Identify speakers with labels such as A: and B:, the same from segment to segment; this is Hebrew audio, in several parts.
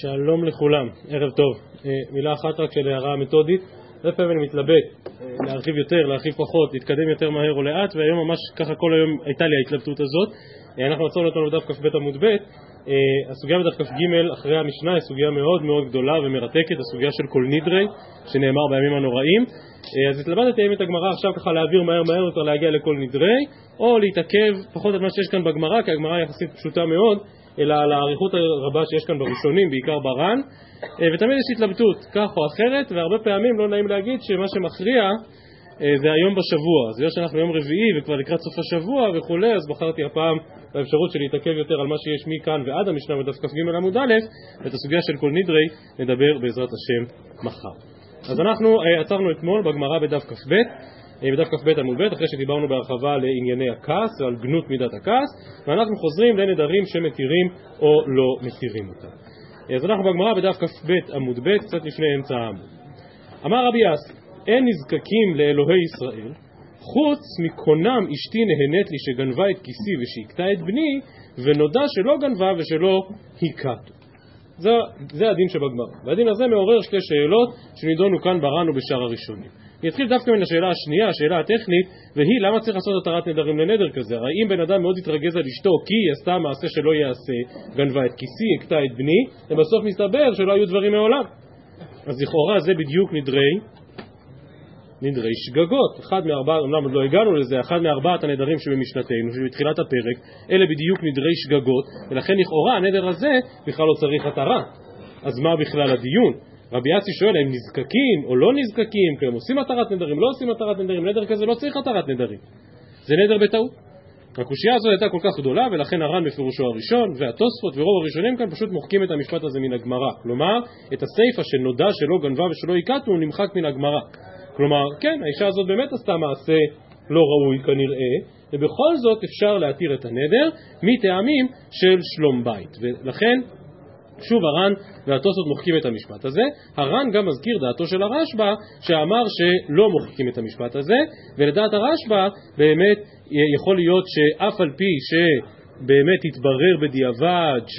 A: שלום לכולם, ערב טוב. אה, מילה אחת רק של הערה מתודית. הרבה פעמים אני מתלבט אה, להרחיב יותר, להרחיב פחות, להתקדם יותר מהר או לאט, והיום ממש ככה כל היום הייתה לי ההתלבטות הזאת. אה, אנחנו עצרנו אותנו בדף כ"ב עמוד ב', הסוגיה בדף כ"ג אחרי המשנה היא סוגיה מאוד מאוד גדולה ומרתקת, הסוגיה של כל נידרי, שנאמר בימים הנוראים. אז התלבטתי אם את הגמרא עכשיו ככה להעביר מהר מהר יותר להגיע לכל נדרי, או להתעכב פחות על מה שיש כאן בגמרא, כי הגמרא יחסית פשוטה מאוד, אלא על האריכות הרבה שיש כאן בראשונים, בעיקר בר"ן, אה, ותמיד יש התלבטות, כך או אחרת, והרבה פעמים לא נעים להגיד שמה שמכריע אה, זה היום בשבוע. אז בגלל שאנחנו יום רביעי וכבר לקראת סוף השבוע וכולי, אז בחרתי הפעם באפשרות של להתעכב יותר על מה שיש מכאן ועד המשנה בדף כ"ג עמוד א', ואת הסוגיה של כל נדרי נדבר בעזרת השם מחר. אז אנחנו אה, עצרנו אתמול בגמרא בדף כ"ב בדף כ"ב עמוד ב', אחרי שדיברנו בהרחבה לענייני הכעס ועל גנות מידת הכעס, ואנחנו חוזרים לנדרים שמתירים או לא מתירים אותם. אז אנחנו בגמרא בדף כ"ב עמוד ב', קצת לפני אמצע העמוד. אמר רבי יאסי, אין נזקקים לאלוהי ישראל, חוץ מקונם אשתי נהנית לי שגנבה את כיסי ושהכתה את בני, ונודע שלא גנבה ושלא הכתו. זה, זה הדין שבגמרא. והדין הזה מעורר שתי שאלות שנידונו כאן ברן ובשאר הראשונים. אני אתחיל דווקא מן השאלה השנייה, השאלה הטכנית, והיא למה צריך לעשות התרת נדרים לנדר כזה? הרי אם בן אדם מאוד יתרגז על אשתו כי היא עשתה מעשה שלא יעשה, גנבה את כיסי, הכתה את בני, ובסוף מסתבר שלא היו דברים מעולם. אז לכאורה זה בדיוק נדרי, נדרי שגגות. אחד מארבעת, אמנם עוד לא הגענו לזה, אחד מארבעת הנדרים שבמשנתנו, שבתחילת הפרק, אלה בדיוק נדרי שגגות, ולכן לכאורה הנדר הזה בכלל לא צריך התרה. אז מה בכלל הדיון? רבי יאסי שואל האם נזקקים או לא נזקקים, כי הם עושים התרת נדרים, לא עושים התרת נדרים, נדר כזה לא צריך התרת נדרים, זה נדר בטעות. הקושייה הזאת הייתה כל כך גדולה ולכן הר"ן בפירושו הראשון והתוספות ורוב הראשונים כאן פשוט מוחקים את המשפט הזה מן הגמרא כלומר את הסיפא שנודע שלא גנבה ולא הכתנו נמחק מן הגמרא כלומר כן האישה הזאת באמת עשתה מעשה לא ראוי כנראה ובכל זאת אפשר להתיר את הנדר מטעמים של שלום בית ולכן שוב הר"ן והתוספות מוחקים את המשפט הזה. הר"ן גם מזכיר דעתו של הרשב"א שאמר שלא מוחקים את המשפט הזה, ולדעת הרשב"א באמת יכול להיות שאף על פי שבאמת התברר בדיעבד ש...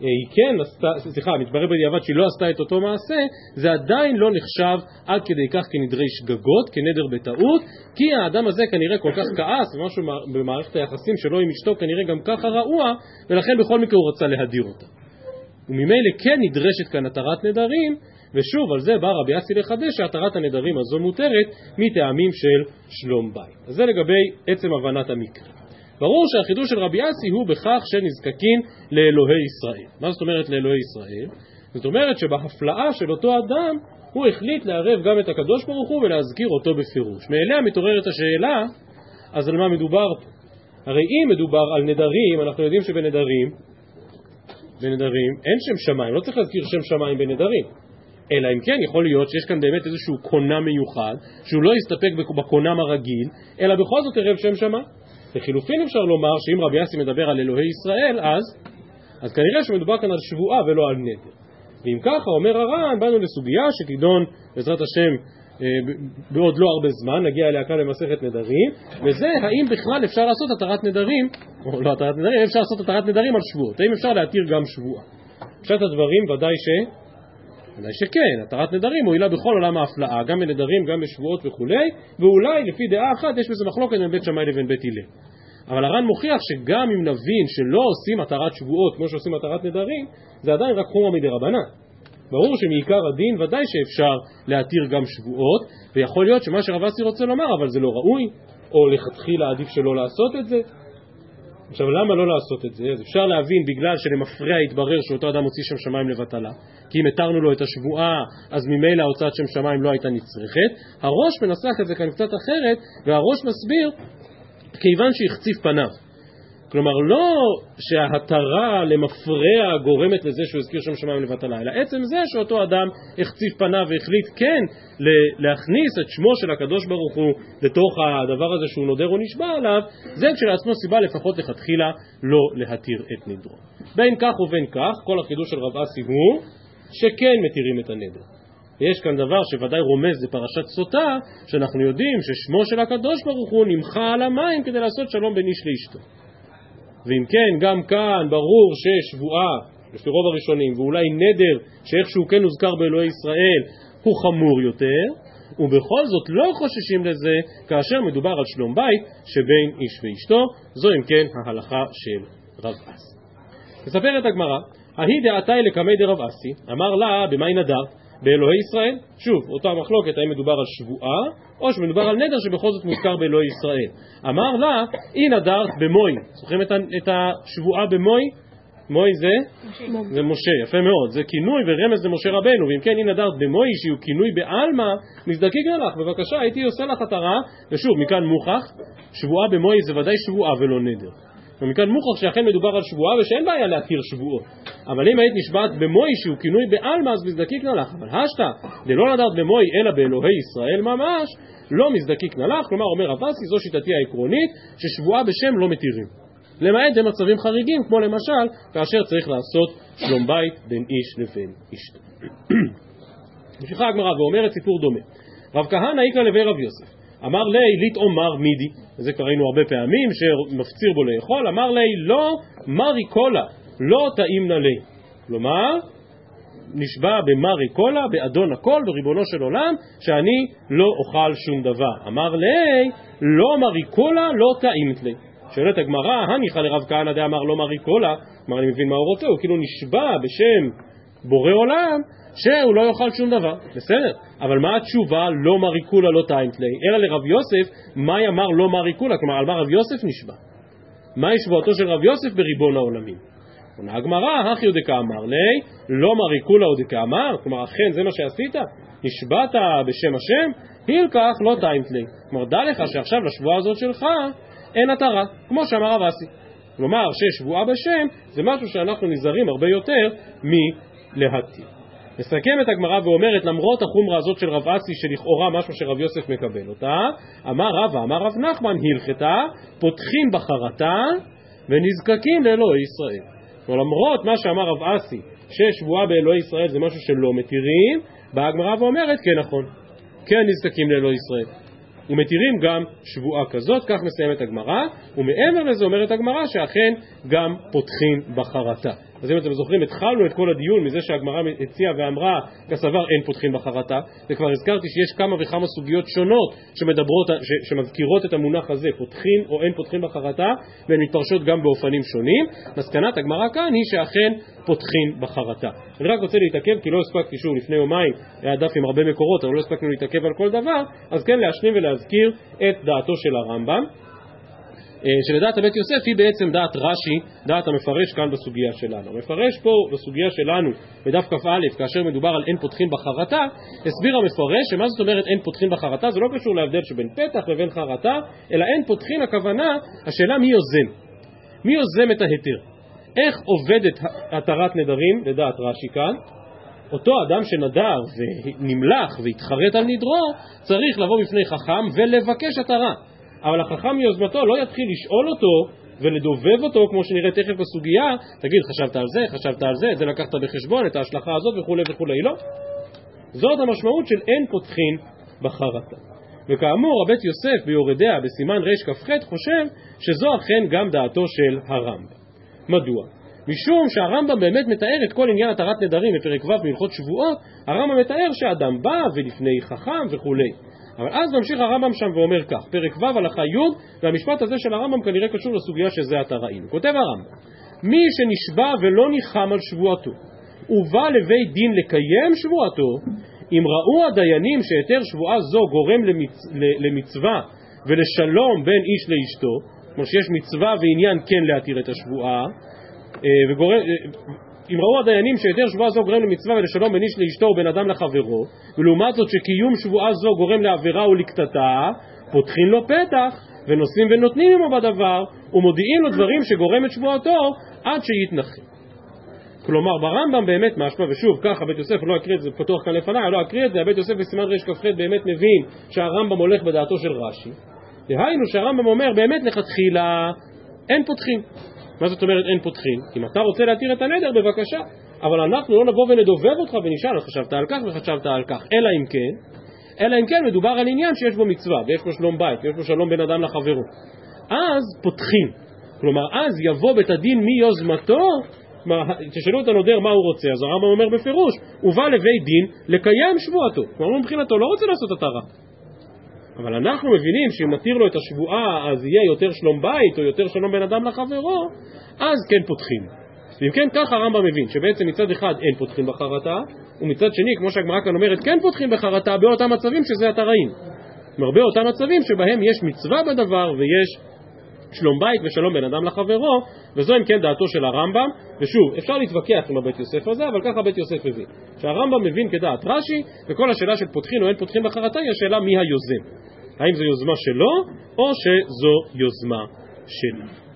A: היא כן עשתה, סליחה, מתברר בדיעבד שהיא לא עשתה את אותו מעשה, זה עדיין לא נחשב עד כדי כך כנדרי שגגות, כנדר בטעות, כי האדם הזה כנראה כל כך כעס, ומשהו במערכת היחסים שלו עם אשתו כנראה גם ככה רעוע, ולכן בכל מקרה הוא רצה להדיר אותה. וממילא כן נדרשת כאן התרת נדרים, ושוב על זה בא רבי אסי לחדש שהתרת הנדרים הזו מותרת מטעמים של שלום בית. אז זה לגבי עצם הבנת המקרה. ברור שהחידוש של רבי אסי הוא בכך שנזקקים לאלוהי ישראל. מה זאת אומרת לאלוהי ישראל? זאת אומרת שבהפלאה של אותו אדם הוא החליט לערב גם את הקדוש ברוך הוא ולהזכיר אותו בפירוש. מאליה מתעוררת השאלה, אז על מה מדובר פה? הרי אם מדובר על נדרים, אנחנו יודעים שבנדרים בנדרים אין שם שמיים, לא צריך להזכיר שם שמיים בנדרים. אלא אם כן יכול להיות שיש כאן באמת איזשהו קונם מיוחד, שהוא לא יסתפק בקונם הרגיל, אלא בכל זאת ערב שם שמיים. לחילופין אפשר לומר שאם רבי יאסי מדבר על אלוהי ישראל, אז, אז כנראה שמדובר כאן על שבועה ולא על נדר. ואם ככה, אומר הר"ן, באנו לסוגיה שתידון בעזרת השם אה, בעוד לא הרבה זמן, נגיע אליה כאן למסכת נדרים, וזה האם בכלל אפשר לעשות התרת נדרים, או לא התרת נדרים, אפשר לעשות התרת נדרים על שבועות, האם אפשר להתיר גם שבועה. פשט הדברים ודאי ש... ודאי שכן, התרת נדרים מועילה בכל עולם ההפלאה, גם בנדרים, גם בשבועות וכולי, ואולי לפי דעה אחת יש בזה מחלוקת בין בית שמאי לבין בית הלל. אבל הר"ן מוכיח שגם אם נבין שלא עושים התרת שבועות כמו שעושים התרת נדרים, זה עדיין רק חומרה מדי רבנן. ברור שמעיקר הדין ודאי שאפשר להתיר גם שבועות, ויכול להיות שמה שרב אסי רוצה לומר, אבל זה לא ראוי, או לכתחילה עדיף שלא לעשות את זה. עכשיו למה לא לעשות את זה? אז אפשר להבין בגלל שלמפרע התברר שאותו אדם הוציא שם שמיים לבטלה כי אם התרנו לו את השבועה אז ממילא הוצאת שם שמיים לא הייתה נצרכת הראש מנסח את זה כאן קצת אחרת והראש מסביר כיוון שהחציף פניו כלומר לא שההתרה למפרע גורמת לזה שהוא הזכיר שם שמיים לבטלה, אלא עצם זה שאותו אדם החציף פניו והחליט כן להכניס את שמו של הקדוש ברוך הוא לתוך הדבר הזה שהוא נודר או נשבע עליו, זה כשלעצמו סיבה לפחות לכתחילה לא להתיר את נדרו. בין כך ובין כך, כל החידוש של רב אסי הוא שכן מתירים את הנדר. יש כאן דבר שוודאי רומז לפרשת סוטה, שאנחנו יודעים ששמו של הקדוש ברוך הוא נמחה על המים כדי לעשות שלום בין איש לאשתו. ואם כן, גם כאן ברור ששבועה, לפי רוב הראשונים, ואולי נדר שאיכשהו כן הוזכר באלוהי ישראל, הוא חמור יותר, ובכל זאת לא חוששים לזה כאשר מדובר על שלום בית שבין איש ואשתו, זו אם כן ההלכה של רב אסי. מספרת הגמרא, ההיא דעתי לקמי דרב אסי, אמר לה במאי נדר, באלוהי ישראל, שוב, אותה מחלוקת האם מדובר על שבועה או שמדובר על נדר שבכל זאת מוזכר באלוהי ישראל. אמר לה, אי נדרת במוי, זוכרים את השבועה במוי? מוי זה? משה. זה משה, יפה מאוד. זה כינוי ורמז למשה רבנו, ואם כן, הנה דרת במוי שהוא כינוי בעלמא, מזדקקנה לך, בבקשה, הייתי עושה לך התרה, ושוב, מכאן מוכח, שבועה במוי זה ודאי שבועה ולא נדר. ומכאן מוכח שאכן מדובר על שבועה ושאין בעיה להתיר שבועות. אבל אם היית נשבעת במוי שהוא כינוי בעלמא, אז מזדקקנה לך. אבל השתא, דלא נדרת במוי אלא באלוהי ישראל ממש, לא מזדקקנה לך, כלומר אומר רב אסי, זו שיטתי העקרונית, ששבועה בשם לא מתירים. למעט במצבים חריגים, כמו למשל, כאשר צריך לעשות שלום בית בין איש לבין אשתו. ממשיכה הגמרא ואומרת סיפור דומה. רב כהנא איקרא לבי רב יוסף. אמר לי לטעומר מידי, וזה כבר ראינו הרבה פעמים, שמפציר בו לאכול, אמר לי לא מרי קולה, לא נא לי. כלומר, נשבע במרי קולה, באדון הכל, בריבונו של עולם, שאני לא אוכל שום דבר. אמר לי, לא מרי קולה, לא טעימת לי. שואלת הגמרא, הניחא לרב כהנא דאמר לא מרי קולה, כלומר אני מבין מה הוא רוצה, הוא כאילו נשבע בשם בורא עולם שהוא לא יאכל שום דבר, בסדר, אבל מה התשובה לא מרי קולה לא טיימפלי, אלא לרב יוסף, מה יאמר לא מרי קולה, כלומר על מה רב יוסף נשבע? מהי שבועתו של רב יוסף בריבון העולמים? עונה הגמרא, הכי דקאמר לי, לא מרי קולה עוד דקאמר, כלומר אכן זה מה שעשית? נשבעת בשם השם? הילקח לא טיימפלי, כלומר דע לך שעכשיו לשבועה הזאת שלך אין התרה, כמו שאמר רב אסי. כלומר ששבועה בשם זה משהו שאנחנו נזהרים הרבה יותר מלהתיר. מסכמת הגמרא ואומרת למרות החומרה הזאת של רב אסי שלכאורה משהו שרב יוסף מקבל אותה אמר רבא אמר רב נחמן הלכתה פותחים בחרתה ונזקקים לאלוהי ישראל. למרות מה שאמר רב אסי ששבועה באלוהי ישראל זה משהו שלא מתירים באה הגמרא ואומרת כן נכון כן נזקקים לאלוהי ישראל ומתירים גם שבועה כזאת, כך מסיימת הגמרא, ומעבר לזה אומרת הגמרא שאכן גם פותחים בחרטה. אז אם אתם זוכרים, התחלנו את כל הדיון מזה שהגמרא הציעה ואמרה, כסבר אין פותחים בחרטה, וכבר הזכרתי שיש כמה וכמה סוגיות שונות שמדברות, ש, שמזכירות את המונח הזה, פותחים או אין פותחים בחרטה, והן מתפרשות גם באופנים שונים. מסקנת הגמרא כאן היא שאכן פותחים בחרטה. אני רק רוצה להתעכב, כי לא הספקתי שוב לפני יומיים, היה דף עם הרבה מקורות, אבל לא הספקנו להתעכב על כל דבר, אז כן להשלים ולהזכיר את דעתו של הרמב"ם. אה, שלדעת הבית יוסף היא בעצם דעת רש"י, דעת המפרש כאן בסוגיה שלנו. המפרש פה בסוגיה שלנו, בדף כ"א, כאשר מדובר על אין פותחין בחרטה, הסביר המפרש שמה זאת אומרת אין פותחין בחרטה, זה לא קשור להבדל שבין פתח לבין חרטה, אלא אין פותחין הכוונה, השאלה מי יוזם. מי יוזם את ההיתר? איך עובדת התרת נדרים, לדעת רש"י כאן? אותו אדם שנדר ונמלח והתחרט על נדרו, צריך לבוא בפני חכם ולבקש התרה. אבל החכם מיוזמתו לא יתחיל לשאול אותו ולדובב אותו, כמו שנראה תכף בסוגיה, תגיד, חשבת על זה, חשבת על זה, את זה לקחת בחשבון, את ההשלכה הזאת וכולי וכולי, לא. זאת המשמעות של אין פותחין בחרטה. וכאמור, הבית יוסף ביורדיה בסימן רכ"ח חושב שזו אכן גם דעתו של הרמב"ם. מדוע? משום שהרמב"ם באמת מתאר את כל עניין התרת נדרים בפרק ו' בהלכות שבועות, הרמב"ם מתאר שאדם בא ולפני חכם וכולי. אבל אז ממשיך הרמב"ם שם ואומר כך, פרק ו' הלכה י', והמשפט הזה של הרמב"ם כנראה קשור לסוגיה שזה עתה ראינו. כותב הרמב"ם, מי שנשבע ולא ניחם על שבועתו, ובא לבית דין לקיים שבועתו, אם ראו הדיינים שהיתר שבועה זו גורם למצ... למצווה ולשלום בין איש לאשתו, כמו שיש מצווה ועניין כן להתיר את השבועה, אה, וגורם, אה, אם ראו הדיינים שהיתר שבועה זו גורם למצווה ולשלום בין איש לאשתו ובין אדם לחברו, ולעומת זאת שקיום שבועה זו גורם לעבירה ולקטטה, פותחים לו פתח ונושאים ונותנים עמו בדבר, ומודיעים לו דברים שגורם את שבועתו עד שיתנחם. כלומר ברמב"ם באמת משמע, ושוב ככה בית יוסף, לא אקריא את זה פתוח כאן לפניי, לא אקריא את זה, הבית יוסף בסימן רכ"ח באמת מבין שהרמב"ם הולך בדעתו של רש"י, דהיינו שהרמב"ם אומר באמת לכתחילה אין פותחים, מה זאת אומרת אין פותחים? אם אתה רוצה להתיר את הנדר, בבקשה. אבל אנחנו לא נבוא ונדובב אותך ונשאל, חשבת על כך וחשבת על כך. אלא אם כן, אלא אם כן מדובר על עניין שיש בו מצווה, ויש בו שלום בית, ויש בו שלום בין אדם לחברו. אז פותחים. כלומר, אז יבוא בית הדין מיוזמתו, תשאלו את הנודר מה הוא רוצה, אז הרמב"ם אומר בפירוש, הוא בא לבית דין לקיים שבועתו. כלומר, מבחינתו לא רוצה לעשות התרה. אבל אנחנו מבינים שאם נתיר לו את השבועה אז יהיה יותר שלום בית או יותר שלום בין אדם לחברו, אז כן פותחים. ואם כן, ככה הרמב"ם מבין, שבעצם מצד אחד אין פותחים בחרטה, ומצד שני, כמו שהגמרא כאן אומרת, כן פותחים בחרטה באותם מצבים שזה התראים. כלומר, באותם מצבים שבהם יש מצווה בדבר ויש שלום בית ושלום בין אדם לחברו, וזו אם כן דעתו של הרמב"ם, ושוב, אפשר להתווכח עם הבית יוסף הזה, אבל ככה בית יוסף מבין. שהרמב"ם מבין כדעת רש"י, וכל השאלה של פותחין או אין פותחין בחרטה היא השאלה מי היוזם. האם זו יוזמה שלו, או שזו יוזמה שלה.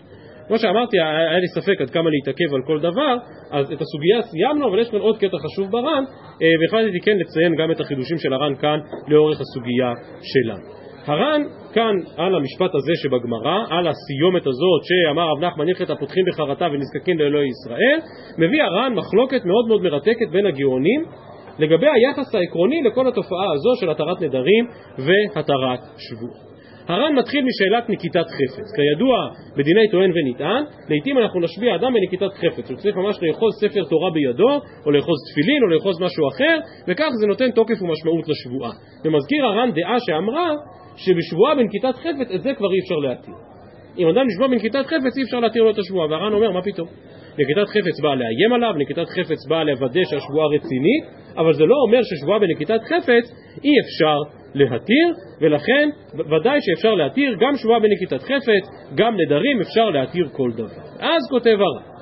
A: כמו שאמרתי, היה לי ספק עד כמה להתעכב על כל דבר, אז את הסוגיה סיימנו, אבל יש כאן עוד קטע חשוב בר"ן, אה, והחלטתי כן לציין גם את החידושים של הר"ן כאן לאורך הסוגיה שלנו. הר"ן כאן על המשפט הזה שבגמרא, על הסיומת הזאת שאמר רב נחמן הלכת הפותחים בחרטה ונזקקים לאלוהי ישראל, מביא הר"ן מחלוקת מאוד מאוד מרתקת בין הגאונים לגבי היחס העקרוני לכל התופעה הזו של התרת נדרים והתרת שבועות. הר"ן מתחיל משאלת נקיטת חפץ. כידוע, בדיני טוען ונטען, לעיתים אנחנו נשביע אדם בנקיטת חפץ. הוא צריך ממש לאחוז ספר תורה בידו, או לאחוז תפילין, או לאחוז משהו אחר, וכך זה נותן תוקף ומשמעות לשבועה. ומזכיר הר"ן דעה שאמרה שבשבועה בנקיטת חפץ את זה כבר אי אפשר להתיר. אם אדם נשבע בנקיטת חפץ אי אפשר להתיר לו את השבועה, והר"ן אומר מה פתאום. נקיטת חפץ באה לאיים עליו, נקיטת חפץ באה לוודא שהשבועה רצינית, אבל זה לא אומר ששבועה בנקיטת חפץ אי אפשר להתיר, ולכן ודאי שאפשר להתיר גם שבועה בנקיטת חפץ, גם נדרים אפשר להתיר כל דבר. אז כותב הר"ן,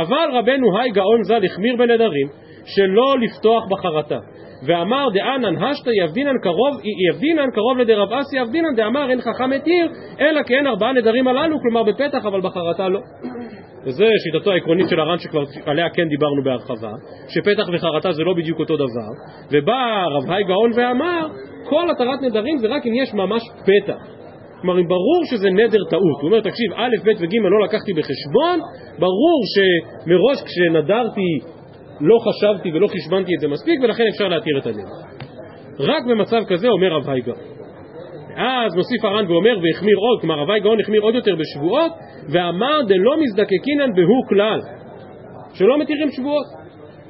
A: אבל רבנו היי גאון ז"ל החמיר בנדרים שלא לפתוח בחרטה. ואמר דאנן השתא יבדינן קרוב, יבדינן קרוב לדרב אסי יבדינן דאמר אין חכם מתיר אלא כי אין ארבעה נדרים הללו כלומר בפתח אבל בחרטה לא. וזה שיטתו העקרונית של הר"ן שכבר עליה כן דיברנו בהרחבה שפתח וחרטה זה לא בדיוק אותו דבר. ובא רב היי גאון ואמר כל התרת נדרים זה רק אם יש ממש פתח. כלומר אם ברור שזה נדר טעות הוא אומר תקשיב א' ב' וג' לא לקחתי בחשבון ברור שמראש כשנדרתי לא חשבתי ולא חשבנתי את זה מספיק ולכן אפשר להתיר את הנדר. רק במצב כזה אומר רב הייגאון. אז מוסיף הר"ן ואומר והחמיר עוד, כלומר רב הייגאון החמיר עוד יותר בשבועות ואמר דלא מזדקקינן בהו כלל שלא מתירים שבועות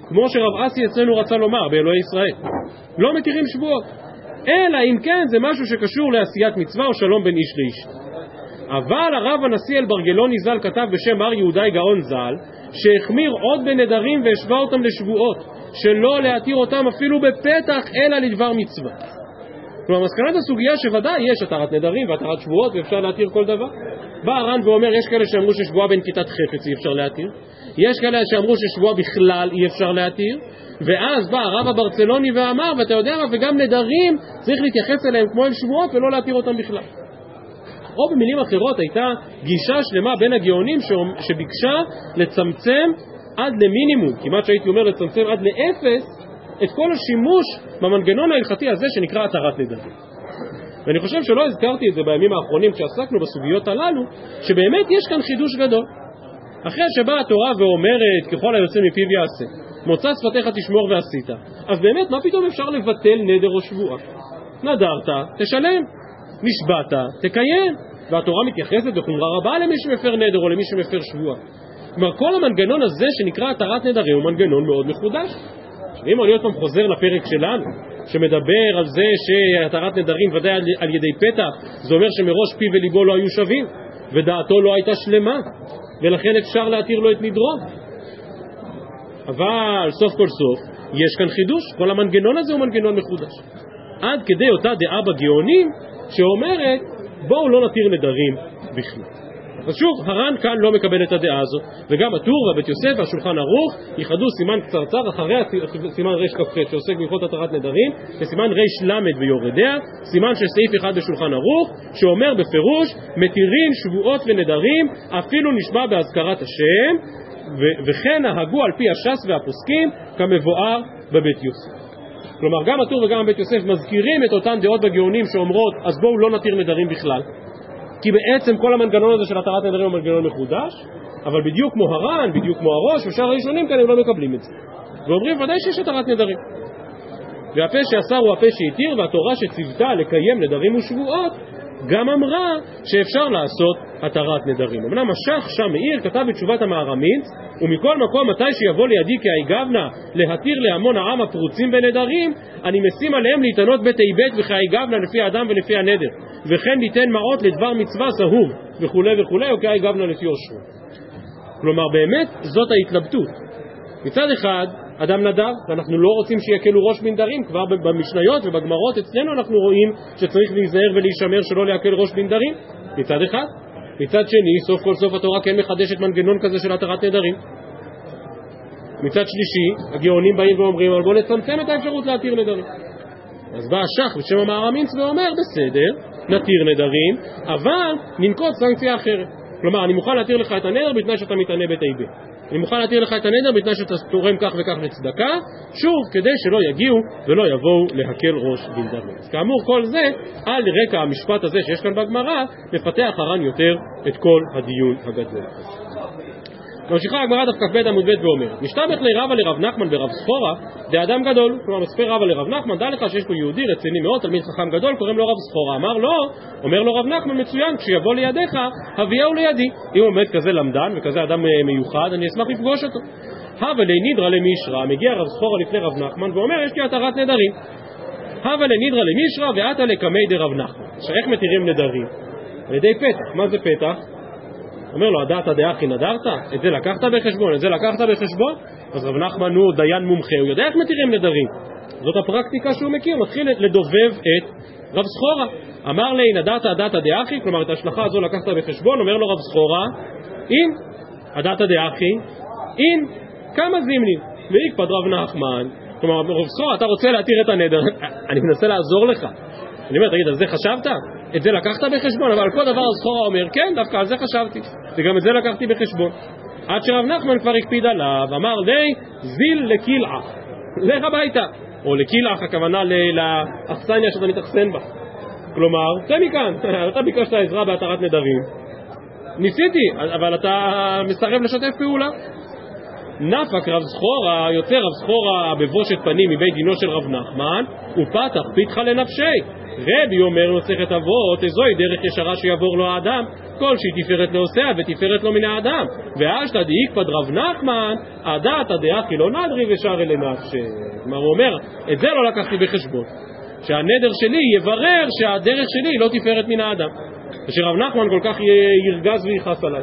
A: כמו שרב אסי אצלנו רצה לומר באלוהי ישראל לא מתירים שבועות אלא אם כן זה משהו שקשור לעשיית מצווה או שלום בין איש לאיש אבל הרב הנשיא אלברגלוני ז"ל כתב בשם הר יהודאי גאון ז"ל שהחמיר עוד בנדרים והשווה אותם לשבועות, שלא להתיר אותם אפילו בפתח אלא לדבר מצווה. כלומר, מסקנת הסוגיה שוודאי יש התרת נדרים והתרת שבועות ואפשר להתיר כל דבר. בא הר"ן ואומר, יש כאלה שאמרו ששבועה בנקיטת חפץ אי אפשר להתיר, יש כאלה שאמרו ששבועה בכלל אי אפשר להתיר, ואז בא הרב הברצלוני ואמר, ואתה יודע מה, וגם נדרים צריך להתייחס אליהם כמו אל שבועות ולא להתיר אותם בכלל. או במילים אחרות הייתה גישה שלמה בין הגאונים שביקשה לצמצם עד למינימום, כמעט שהייתי אומר לצמצם עד לאפס, את כל השימוש במנגנון ההלכתי הזה שנקרא התרת נדרים. ואני חושב שלא הזכרתי את זה בימים האחרונים כשעסקנו בסוגיות הללו, שבאמת יש כאן חידוש גדול. אחרי שבאה התורה ואומרת ככל היוצא מפיו יעשה, מוצא שפתיך תשמור ועשית, אז באמת מה פתאום אפשר לבטל נדר או שבועה? נדרת, תשלם. נשבעת, תקיים. והתורה מתייחסת בחומרה רבה למי שמפר נדר או למי שמפר שבועה. כלומר, כל המנגנון הזה שנקרא התרת נדרים הוא מנגנון מאוד מחודש. אם אני עוד פעם חוזר לפרק שלנו, שמדבר על זה שהתרת נדרים ודאי על, על ידי פתח, זה אומר שמראש פיו וליבו לא היו שווים, ודעתו לא הייתה שלמה, ולכן אפשר להתיר לו את נדרו. אבל סוף כל סוף, יש כאן חידוש, כל המנגנון הזה הוא מנגנון מחודש. עד כדי אותה דעה בגאונים שאומרת בואו לא נתיר נדרים בכלל. אז שוב, הר"ן כאן לא מקבל את הדעה הזאת, וגם הטור והבית יוסף והשולחן ערוך ייחדו סימן קצרצר אחרי סימן רכ"ח שעוסק בהלכות התרת נדרים, וסימן ר"ל ויורדיה, סימן של סעיף אחד בשולחן ערוך, שאומר בפירוש מתירים שבועות ונדרים אפילו נשבע בהזכרת השם, וכן נהגו על פי הש"ס והפוסקים כמבואר בבית יוסף. כלומר גם הטור וגם בית יוסף מזכירים את אותן דעות בגאונים שאומרות אז בואו לא נתיר נדרים בכלל. כי בעצם כל המנגנון הזה של התרת נדרים הוא מנגנון מחודש אבל בדיוק כמו הר"ן, בדיוק כמו הראש ושאר הראשונים כאן הם לא מקבלים את זה. ואומרים ודאי שיש התרת נדרים. והפה שאסר הוא הפה שהתיר והתורה שציוותה לקיים נדרים ושבועות גם אמרה שאפשר לעשות התרת נדרים. אמנם השח שם מאיר כתב בתשובת המערמית ומכל מקום מתי שיבוא לידי כהיגבנה להתיר להמון העם הפרוצים בנדרים אני משים עליהם להתענות בתיבט וכהיגבנה לפי האדם ולפי הנדר. וכן ליתן מעות לדבר מצווה זהוב וכולי וכולי או כהיגבנה לפי אושרו כלומר באמת זאת ההתלבטות. מצד אחד אדם נדב, ואנחנו לא רוצים שיקלו ראש בנדרים, כבר במשניות ובגמרות אצלנו אנחנו רואים שצריך להיזהר ולהישמר שלא להקל ראש בנדרים, מצד אחד. מצד שני, סוף כל סוף התורה כן מחדשת מנגנון כזה של התרת נדרים. מצד שלישי, הגאונים באים ואומרים, אבל בואו נצמצם את האפשרות להתיר נדרים. אז בא השח בשם המערמינץ ואומר, בסדר, נתיר נדרים, אבל ננקוט סנקציה אחרת. כלומר, אני מוכן להתיר לך את הנדר בתנאי שאתה מתענה בתיבה. אני מוכן להתיר לך את הנדר בתנאי שאתה תורם כך וכך לצדקה, שוב, כדי שלא יגיעו ולא יבואו להקל ראש בלדרים. אז כאמור, כל זה, על רקע המשפט הזה שיש כאן בגמרא, מפתח הר"ן יותר את כל הדיון הגדול. ממשיכה הגמרא דף כ"ב עמוד ב' ואומרת משתבח לרבה לרב נחמן ורב סחורה דאדם גדול כלומר מספר רבה לרב נחמן דע לך שיש פה יהודי רציני מאוד תלמיד חכם גדול קוראים לו רב סחורה אמר לו אומר לו רב נחמן מצוין כשיבוא לידיך הביאהו לידי אם באמת כזה למדן וכזה אדם אה, מיוחד אני אשמח לפגוש אותו הווה לנידרא למישרא מגיע רב סחורה לפני רב נחמן ואומר יש לי התרת נדרים הווה לנידרא למישרא ועתה לקמי דרב נחמן עכשיו איך מתירים נדרים? על ידי פתח מה זה פתח? אומר לו, הדעת דאחי נדרת? את זה לקחת בחשבון? את זה לקחת בחשבון? אז רב נחמן הוא דיין מומחה, הוא יודע איך מתירים נדרים. זאת הפרקטיקה שהוא מכיר, מתחיל לדובב את רב סחורה. אמר לי, נדרת הדעת דאחי? כלומר, את ההשלכה הזו לקחת בחשבון? אומר לו רב סחורה, אין, הדעת דאחי, אין, כמה זימנים. ויקפד רב נחמן, כלומר, רב סחורה, אתה רוצה להתיר את הנדר, אני מנסה לעזור לך. אני אומר, תגיד, על זה חשבת? את זה לקחת בחשבון, אבל על כל דבר הסחורה אומר, כן, דווקא על זה חשבתי, וגם את זה לקחתי בחשבון. עד שרב נחמן כבר הקפיד עליו, אמר לי, זיל לקילעה, לך הביתה. או לקילח, הכוונה לאכסניה שאתה מתאכסן בה. כלומר, צא מכאן, אתה ביקשת עזרה בהתרת נדרים. ניסיתי, אבל אתה מסרב לשתף פעולה. נפק רב זכורה, יוצא רב זכורה בבושת פנים מבית דינו של רב נחמן, ופתח פיתחה לנפשי. רבי אומר מסכת אבות, זוהי דרך ישרה שיעבור לו האדם, כל שהיא תפארת לעושיה ותפארת לו מן האדם. ואשתא דאיקפד רב נחמן, הדעתא דאחי לא נדרי ושאר אלי נפשי. כלומר הוא אומר, את זה לא לקחתי בחשבון. שהנדר שלי יברר שהדרך שלי לא תפארת מן האדם. ושרב נחמן כל כך ירגז ויכעס עליי.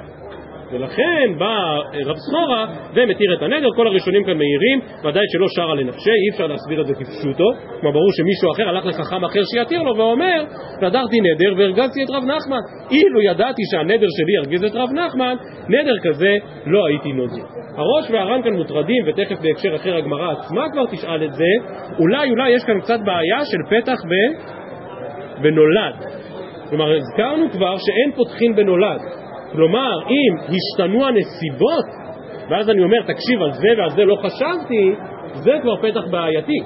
A: ולכן בא רב סחורה ומתיר את הנדר, כל הראשונים כאן מעירים, ודאי שלא שרה לנפשי, אי אפשר להסביר את זה כפשוטו, כלומר ברור שמישהו אחר הלך לחכם אחר שיתיר לו ואומר, נדרתי נדר והרגזתי את רב נחמן, אילו ידעתי שהנדר שלי ירגיז את רב נחמן, נדר כזה לא הייתי נודר. הראש והר"ן כאן מוטרדים, ותכף בהקשר אחר הגמרא עצמה כבר תשאל את זה, אולי אולי יש כאן קצת בעיה של פתח ב... בנולד. כלומר, הזכרנו כבר שאין פותחים בנולד. כלומר, אם השתנו הנסיבות, ואז אני אומר, תקשיב, על זה ועל זה לא חשבתי, זה כבר פתח בעייתי.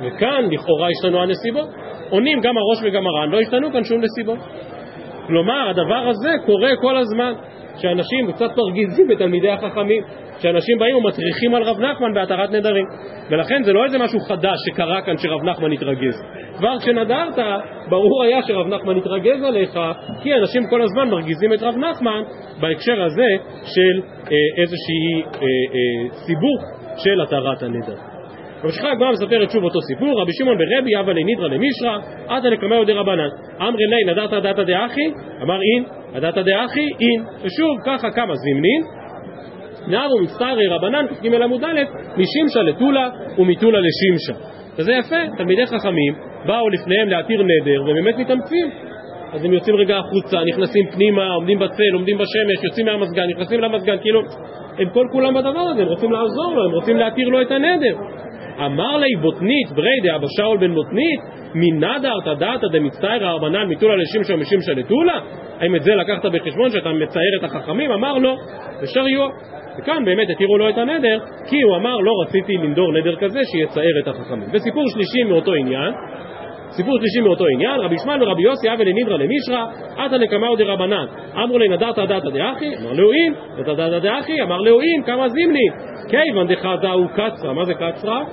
A: וכאן לכאורה השתנו הנסיבות. עונים גם הראש וגם הר"ן, לא השתנו כאן שום נסיבות. כלומר, הדבר הזה קורה כל הזמן, שאנשים קצת מרגיזים את תלמידי החכמים. שאנשים באים ומטריחים על רב נחמן בהתרת נדרים. ולכן זה לא איזה משהו חדש שקרה כאן שרב נחמן התרגז. כבר כשנדרת, ברור היה שרב נחמן התרגז עליך, כי אנשים כל הזמן מרגיזים את רב נחמן בהקשר הזה של אה, איזושהי אה, אה, סיבוך של התרת הנדר. ממשיכה הגמרא מספרת שוב אותו סיפור, רבי שמעון ברבי אבא לנידרא למישרא, עתא לקמאו דרבנן. אמרי לי נדרת דתא דאחי? אמר אין, הדתא דאחי? אין. ושוב ככה כמה זימנין, נערו מצטערי רבנן, כ"ג עמוד א', משמשה לטולה ומטולה לשמשה. וזה יפה, תלמידי חכמים באו לפניהם להתיר נדר ובאמת מתאמצים. אז הם יוצאים רגע החוצה, נכנסים פנימה, עומדים בצל, עומדים בשמש, יוצאים מהמזגן, נכנסים למזגן, כאילו, הם כל כולם בדבר הזה, הם רוצים לעזור לו, הם רוצים להתיר לו את הנדר. אמר לי בוטנית בריידה אבא שאול בן בוטנית מנדרת דעתא דמצטיירא רבנן מטולה לשמשה ומשמשה לטולה? האם את זה לקחת בחשבון שאתה מצייר את החכמים? אמר לו, ושריו. וכאן באמת התירו לו את הנדר, כי הוא אמר לא רציתי לנדור נדר כזה שיצער את החכמים. וסיפור שלישי מאותו עניין, סיפור שלישי מאותו עניין, רבי ישמעאל ורבי יוסי אבי לנידרא למישרא, עתא נקמאו דרבנן, אמרו לי נדרת דתא דאחי, אמר לאוין, נדרת דתא דאחי, אמר לאוין, כמה זימני, כיוון דחזה הוא קצרה, מה זה קצרה?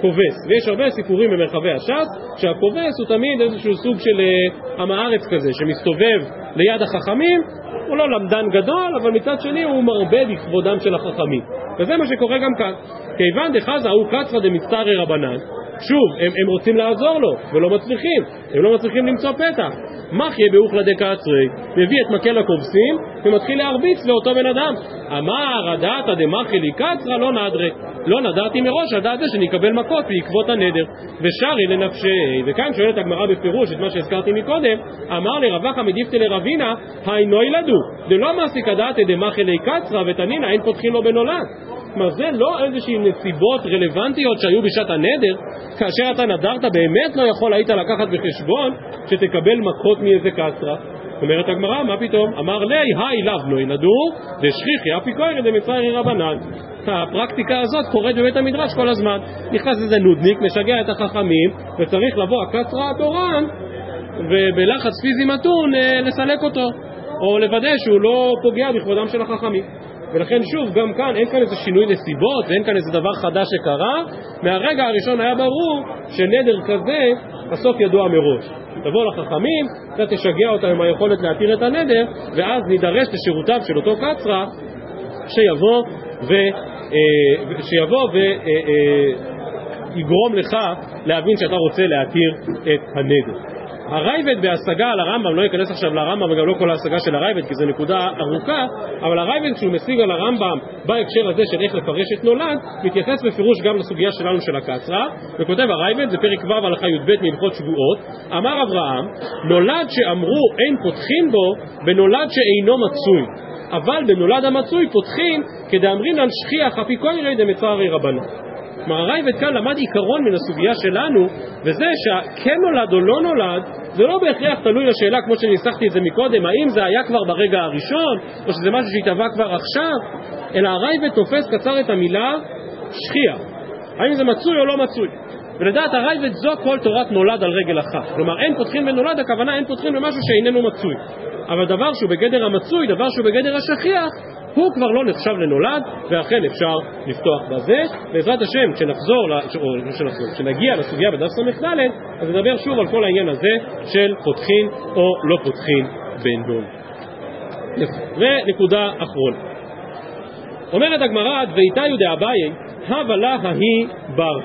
A: כובס, ויש הרבה סיפורים במרחבי הש"ס שהכובס הוא תמיד איזשהו סוג של אה, עם הארץ כזה שמסתובב ליד החכמים הוא לא למדן גדול, אבל מצד שני הוא מרבה בכבודם של החכמים וזה מה שקורה גם כאן כיוון דחזה הוא קצרא דמצטרי רבנן שוב, הם, הם רוצים לעזור לו, ולא מצליחים, הם לא מצליחים למצוא פתח. מחיה באוכלה דקצרי, מביא את מקל הכובסים ומתחיל להרביץ לאותו בן אדם. אמר הדעתא דמחי לי קצרה לא נדרי, לא נדרתי מראש על דעת זה אקבל מכות בעקבות הנדר. ושרי לנפשי, וכאן שואלת הגמרא בפירוש את מה שהזכרתי מקודם, אמר לרווחא מדיפתא לרבינה, היינו ילדו, דלא מעסיק הדעתא דמחי לי קצרה ותנינא אין פותחין לו בנולד. כלומר זה לא איזושהי נסיבות רלוונטיות שהיו בשעת הנדר, כאשר אתה נדרת באמת לא יכול היית לקחת בחשבון שתקבל מכות מאיזה קצרה. אומרת הגמרא, מה פתאום? אמר לי, היי לאו לא ינדור, דשכיחי אפיקוירא דמצרי רבנן. הפרקטיקה הזאת קורית בבית המדרש כל הזמן. נכנס איזה נודניק, משגע את החכמים, וצריך לבוא הקצרה התורן, ובלחץ פיזי מתון אה, לסלק אותו, או לוודא שהוא לא פוגע בכבודם של החכמים. ולכן שוב, גם כאן אין כאן איזה שינוי נסיבות ואין כאן איזה דבר חדש שקרה. מהרגע הראשון היה ברור שנדר כזה הסוף ידוע מראש. תבוא לחכמים, אתה תשגע אותם עם היכולת להתיר את הנדר ואז נידרש לשירותיו של אותו קצרה שיבוא ו... אה, שיבוא ויגרום אה, אה, לך להבין שאתה רוצה להתיר את הנדר הרייבד בהשגה על הרמב"ם, לא אכנס עכשיו לרמב"ם וגם לא כל ההשגה של הרייבד כי זו נקודה ארוכה, אבל הרייבד כשהוא משיג על הרמב"ם בהקשר הזה של איך לפרש את נולד, מתייחס בפירוש גם לסוגיה שלנו של הקצרה, וכותב הרייבד, זה פרק ו' הלכה י"ב מהלכות שבועות, אמר אברהם, נולד שאמרו אין פותחין בו, בנולד שאינו מצוי, אבל בנולד המצוי פותחין כדאמרינן שכיח אפיקוירי דמצרי רבנו. כלומר הרייבד כאן למד עיקרון מן הסוגיה שלנו וזה שהכן נולד או לא נולד זה לא בהכרח תלוי לשאלה כמו שניסחתי את זה מקודם האם זה היה כבר ברגע הראשון או שזה משהו שהתהווה כבר עכשיו אלא הרייבד תופס קצר את המילה שכיח. האם זה מצוי או לא מצוי? ולדעת הרייבד זו כל תורת נולד על רגל אחת. כלומר אין פותחים בנולד הכוונה אין פותחים במשהו שאיננו מצוי. אבל דבר שהוא בגדר המצוי דבר שהוא בגדר השכיח הוא כבר לא נחשב לנולד, ואכן אפשר לפתוח בזה. בעזרת השם, כשנחזור, או כשנחזור, כשנגיע לסוגיה בדף ס"ד, אז נדבר שוב על כל העניין הזה של פותחין או לא פותחין בן דון. ונקודה אחרונה. אומרת הגמרא, ואיתיו דאביי, הווה לה ההיא בר.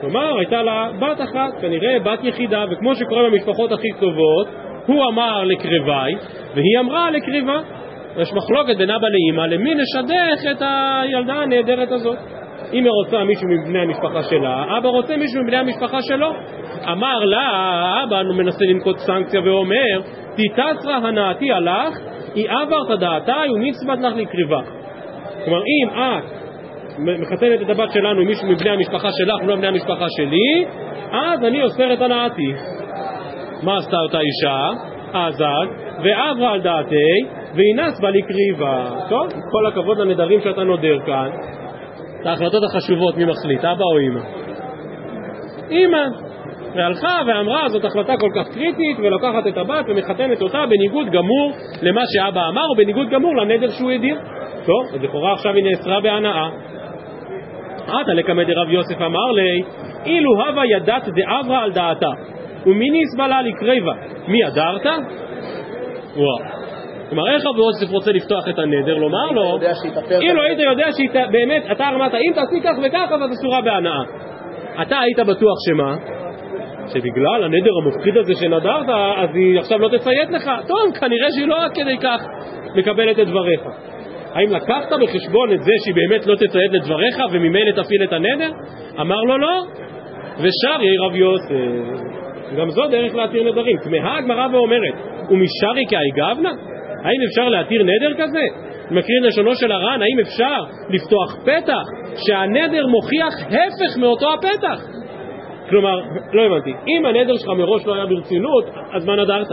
A: כלומר, הייתה לה בת אחת, כנראה בת יחידה, וכמו שקורה במשפחות הכי טובות, הוא אמר לקרבי, והיא אמרה לקריבה. יש מחלוקת בין אבא לאמא למי נשדך את הילדה הנהדרת הזאת. אם היא רוצה מישהו מבני המשפחה שלה, אבא רוצה מישהו מבני המשפחה שלו. אמר לה, אבא מנסה לנקוט סנקציה ואומר, תתסרא הנאתי עלך, היא עברת דעתה ומצוות לך לקריבה. כלומר, אם את מחתנת את הבת שלנו עם מישהו מבני המשפחה שלך ולא מבני המשפחה שלי, אז אני אוסר את הנאתי. מה עשתה אותה אישה? עזת, ועברה על דעתי, ואינס בה לקריבה. טוב, כל הכבוד לנדרים שאתה נודר כאן. את ההחלטות החשובות, מי מחליט, אבא או אמא? אמא. והלכה ואמרה, זאת החלטה כל כך קריטית, ולוקחת את הבת ומחתנת אותה בניגוד גמור למה שאבא אמר, או בניגוד גמור לנדר שהוא הדיר. טוב, אז לכאורה עכשיו היא נאסרה בהנאה. עתה לקמא דרב יוסף אמר לי, אילו הווה ידת דאברה על דעתה, ומי נסבלה לקריבה, מי הדרת? וואו. כלומר, איך רבי יוסף רוצה לפתוח את הנדר? לומר לו, אילו היית יודע שהיא באמת, אתה אמרת, אם תעשי כך וכך, אז אסורה בהנאה. אתה היית בטוח שמה? שבגלל הנדר המופחיד הזה שנדרת, אז היא עכשיו לא תציית לך? טוב, כנראה שהיא לא עד כדי כך מקבלת את דבריך. האם לקחת בחשבון את זה שהיא באמת לא תציית לדבריך וממילא תפעיל את הנדר? אמר לו לא, ושר יהי רב יוסף. גם זו דרך להתיר נדרים. תמהה הגמרא ואומרת, ומשרי כאי גבנה? האם אפשר להתיר נדר כזה? מקריא לשונו של הר"ן, האם אפשר לפתוח פתח שהנדר מוכיח הפך מאותו הפתח? כלומר, לא הבנתי, אם הנדר שלך מראש לא היה ברצינות, אז מה נדרת?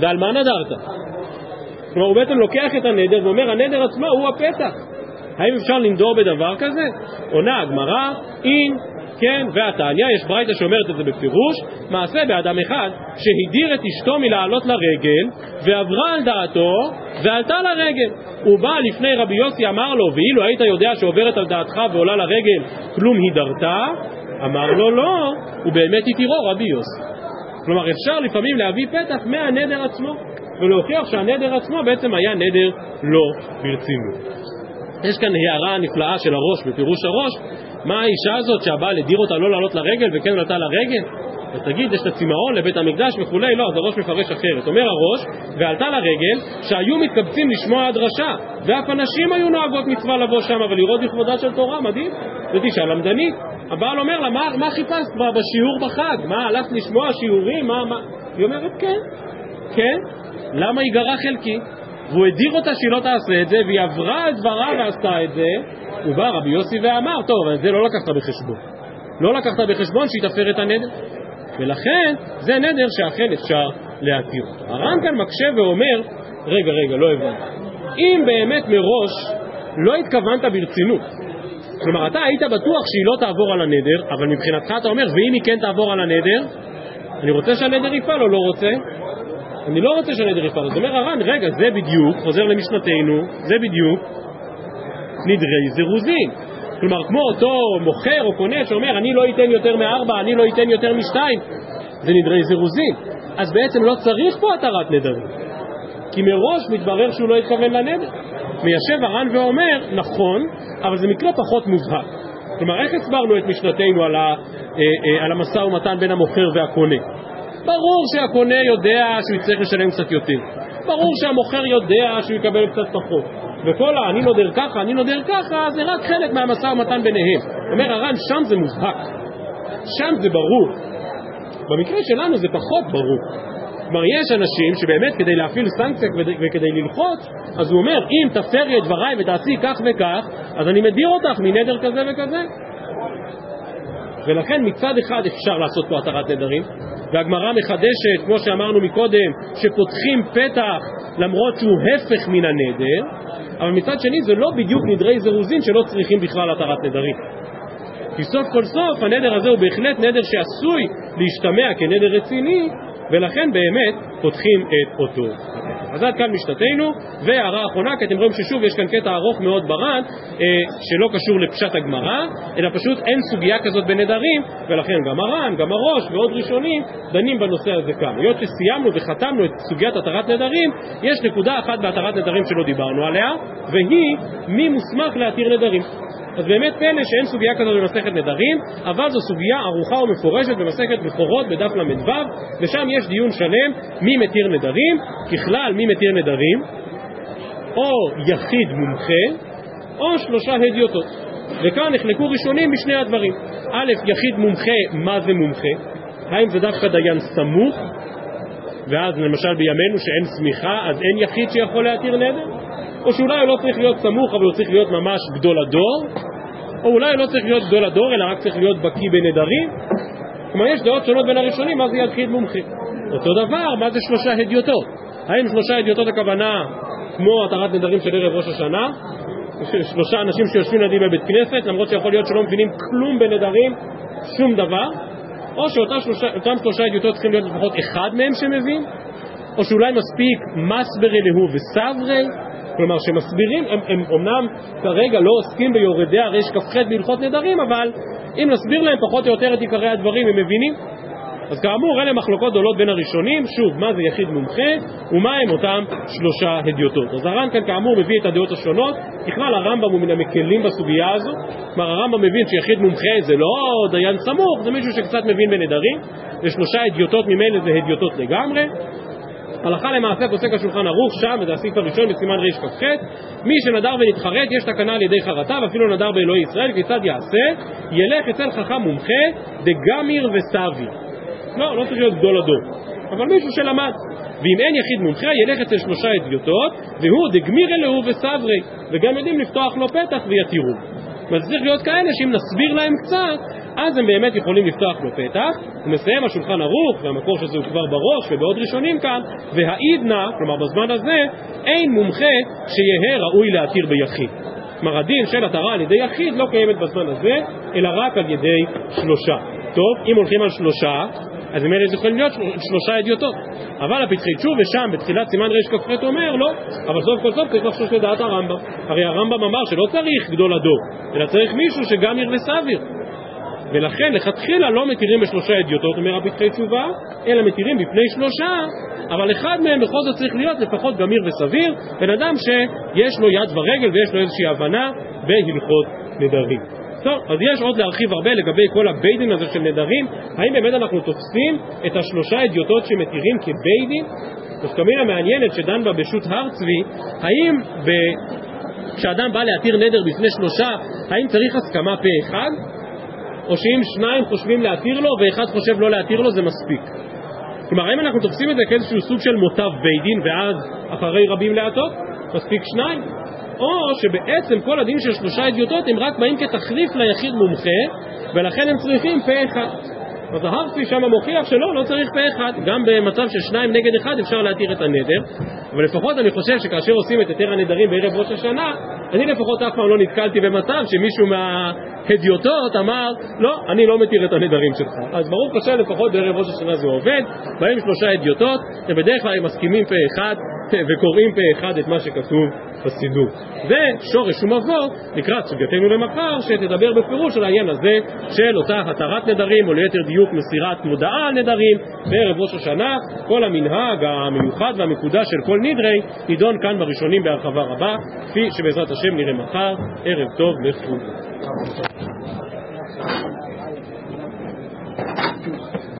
A: ועל מה נדרת? כלומר, הוא בעצם לוקח את הנדר ואומר, הנדר עצמו הוא הפתח. האם אפשר לנדור בדבר כזה? עונה הגמרא, אם כן, והתניא, יש ברייתא שאומרת את זה בפירוש, מעשה באדם אחד שהדיר את אשתו מלעלות לרגל ועברה על דעתו ועלתה לרגל הוא בא לפני רבי יוסי אמר לו ואילו היית יודע שעוברת על דעתך ועולה לרגל כלום הידרתה אמר לו לא ובאמת התירו רבי יוסי כלומר אפשר לפעמים להביא פתח מהנדר עצמו ולהוכיח שהנדר עצמו בעצם היה נדר לא ברצינות יש כאן הערה נפלאה של הראש בפירוש הראש מה האישה הזאת שהבעל הדיר אותה לא לעלות לרגל וכן עלתה לרגל ותגיד יש לה צמאון לבית המקדש וכולי, לא, אז הראש מפרש אחרת. אומר הראש, ועלתה לרגל שהיו מתקבצים לשמוע הדרשה, ואף הנשים היו נוהגות מצווה לבוא שם ולראות לכבודה של תורה, מדהים. זאת אישה למדנית. הבעל אומר לה, מה, מה חיפשת בשיעור בחג? מה, הלכת לשמוע שיעורים? מה, מה? היא אומרת, כן, כן. למה היא גרה חלקי? והוא הדיר אותה שהיא לא תעשה את זה, והיא עברה את דברה ועשתה את זה, ובא רבי יוסי ואמר, טוב, את זה לא לקחת בחשבון. לא לקחת בחשבון שהיא תפר את הנדר. ולכן זה נדר שאכן אפשר להתיר אותו. הר"ן כאן מקשה ואומר, רגע, רגע, לא הבנתי. אם באמת מראש לא התכוונת ברצינות, כלומר אתה היית בטוח שהיא לא תעבור על הנדר, אבל מבחינתך אתה אומר, ואם היא כן תעבור על הנדר, אני רוצה שהנדר יפעל או לא רוצה? אני לא רוצה יפעל. אז אומר הר"ן, רגע, זה בדיוק, חוזר למשנתנו, זה בדיוק נדרי זירוזין. כלומר, כמו אותו מוכר או קונה שאומר, אני לא אתן יותר מארבע, אני לא אתן יותר משתיים, זה נדרי זירוזין. אז בעצם לא צריך פה התרת נדרים, כי מראש מתברר שהוא לא התכוון לנדר. מיישב הר"ן ואומר, נכון, אבל זה מקרה פחות מובהק. כלומר, איך הסברנו את משנתנו על, אה, אה, על המשא ומתן בין המוכר והקונה? ברור שהקונה יודע שהוא יצטרך לשלם קצת יותר. ברור שהמוכר יודע שהוא יקבל קצת פחות. וכל ה"אני נודר ככה, אני נודר ככה" זה רק חלק מהמשא ומתן ביניהם. אומר הר"ן, שם זה מובהק, שם זה ברור. במקרה שלנו זה פחות ברור. כלומר, יש אנשים שבאמת כדי להפעיל סנקציה וכדי ללחוץ, אז הוא אומר, אם תפרי את דבריי ותעשי כך וכך, אז אני מדיר אותך מנדר כזה וכזה. ולכן מצד אחד אפשר לעשות פה התרת נדרים, והגמרא מחדשת, כמו שאמרנו מקודם, שפותחים פתח למרות שהוא הפך מן הנדר, אבל מצד שני זה לא בדיוק נדרי זירוזין שלא צריכים בכלל התרת נדרים. כי סוף כל סוף הנדר הזה הוא בהחלט נדר שעשוי להשתמע כנדר רציני, ולכן באמת פותחים את אותו. אז עד כאן משתתנו, והערה אחרונה, כי אתם רואים ששוב יש כאן קטע ארוך מאוד בר"ן, אה, שלא קשור לפשט הגמרא, אלא פשוט אין סוגיה כזאת בנדרים, ולכן גם הר"ן, גם הראש ועוד ראשונים דנים בנושא הזה כאן. היות שסיימנו וחתמנו את סוגיית התרת נדרים, יש נקודה אחת בהתרת נדרים שלא דיברנו עליה, והיא מי מוסמך להתיר נדרים. אז באמת פלא שאין סוגיה כזאת במסכת נדרים, אבל זו סוגיה ארוכה ומפורשת במסכת בכורות בדף ל"ו, ושם יש דיון שלם מי מתיר נדרים, ככלל מי מתיר נדרים, או יחיד מומחה, או שלושה הדיוטות. וכאן נחלקו ראשונים בשני הדברים. א', יחיד מומחה, מה זה מומחה? האם זה דווקא דיין סמוך, ואז למשל בימינו שאין סמיכה, אז אין יחיד שיכול להתיר נדר? או שאולי הוא לא צריך להיות סמוך אבל הוא צריך להיות ממש גדול הדור, או אולי הוא לא צריך להיות גדול הדור אלא רק צריך להיות בקיא בנדרים. כלומר יש דעות שונות בין הראשונים מה זה יחיד מומחה. אותו דבר, מה זה שלושה הדיוטות? האם שלושה הדיוטות הכוונה כמו התרת נדרים של ערב ראש השנה? שלושה אנשים שיושבים לידי בבית כנסת למרות שיכול להיות שלא מבינים כלום בנדרים, שום דבר? או שאותם שלושה, שלושה הדיוטות צריכים להיות לפחות אחד מהם שמבין? או שאולי מספיק מסברי להו וסברי? כלומר שמסבירים, הם, הם אומנם כרגע לא עוסקים ביורדי הרש כ"ח בהלכות נדרים, אבל אם נסביר להם פחות או יותר את עיקרי הדברים, הם מבינים. אז כאמור, אלה מחלוקות גדולות בין הראשונים, שוב, מה זה יחיד מומחה ומה הם אותם שלושה הדיוטות. אז הר"ן כאן כאמור מביא את הדעות השונות, ככלל הרמב"ם הוא מן המקלים בסוגיה הזו, כלומר הרמב"ם מבין שיחיד מומחה זה לא דיין סמוך, זה מישהו שקצת מבין בנדרים, ושלושה הדיוטות ממילא זה הדיוטות לגמרי, הלכה למעשה פוסק השולחן ערוך שם, וזה הסעיף הראשון בסימן רכ"ח, מי שנדר ונתחרט יש תקנה על ידי חרטה ואפילו נדר באלוהי ישראל, כיצד יעשה? ילך אצל חכם מומחה דגמיר וסבי. לא, לא צריך להיות גדול הדור, אבל מישהו שלמד. ואם אין יחיד מומחה, ילך אצל שלושה אדיוטות, והוא דגמיר אלוהו וסברי, וגם יודעים לפתוח לו פתח ויתירו. זאת צריך להיות כאלה שאם נסביר להם קצת, אז הם באמת יכולים לפתוח לו פתח, ומסיים השולחן ערוך, והמקור של זה הוא כבר בראש ובעוד ראשונים כאן, והעידנא, כלומר בזמן הזה, אין מומחה שיהא ראוי להתיר ביחיד. כלומר הדין של התרה על ידי יחיד לא קיימת בזמן הזה, אלא רק על ידי שלושה. טוב, אם הולכים על שלושה, אז ממילא זה יכולים להיות שלושה אדיוטות. אבל הפתחי תשוב ושם בתחילת סימן רכ"ח אומר לא, אבל סוף כל סוף צריך לחשוש לדעת הרמב"ם. הרי הרמב"ם אמר שלא צריך גדול הדור, אלא צריך מישהו שגם ירווה סביר. ולכן לכתחילה לא מתירים בשלושה אדיוטות, אומר הפתחי תשובה, אלא מתירים בפני שלושה, אבל אחד מהם בכל זאת צריך להיות לפחות גמיר וסביר, בן אדם שיש לו יד ורגל ויש לו איזושהי הבנה בהלכות נדרים. טוב, אז יש עוד להרחיב הרבה לגבי כל הביידין הזה של נדרים, האם באמת אנחנו תופסים את השלושה אדיוטות שמתירים כביידין? נפקא מינה מעניינת שדן בה בשו"ת הר צבי, האם ב... כשאדם בא להתיר נדר בפני שלושה, האם צריך הסכמה פה אחד? או שאם שניים חושבים להתיר לו ואחד חושב לא להתיר לו זה מספיק. כלומר, האם אנחנו תופסים את זה כאיזשהו סוג של מוטב בית דין ואז אחרי רבים להטות? מספיק שניים. או שבעצם כל הדין של שלושה אדיוטות הם רק באים כתחליף ליחיד מומחה ולכן הם צריכים פה אחד. אז ההרצי שם מוכיח שלא, לא צריך פה אחד. גם במצב של שניים נגד אחד אפשר להתיר את הנדר, אבל לפחות אני חושב שכאשר עושים את היתר הנדרים בערב ראש השנה, אני לפחות אף פעם לא נתקלתי במצב שמישהו מההדיוטות אמר, לא, אני לא מתיר את הנדרים שלך. אז ברוך השם, לפחות בערב ראש השנה זה עובד, באים שלושה הדיוטות, ובדרך כלל הם מסכימים פה אחד וקוראים פה אחד את מה שכתוב בסידור. זה שורש ומבוא לקראת סוגייתנו למחר, שתדבר בפירוש על העניין הזה של אותה התרת נדרים, או ליתר דיוק מסירת מודעה על נדרים, בערב ראש השנה, כל המנהג המיוחד והמקודש של כל נדרי נידון כאן בראשונים בהרחבה רבה, כפי שבעזרת השם נראה מחר. ערב טוב לכולם.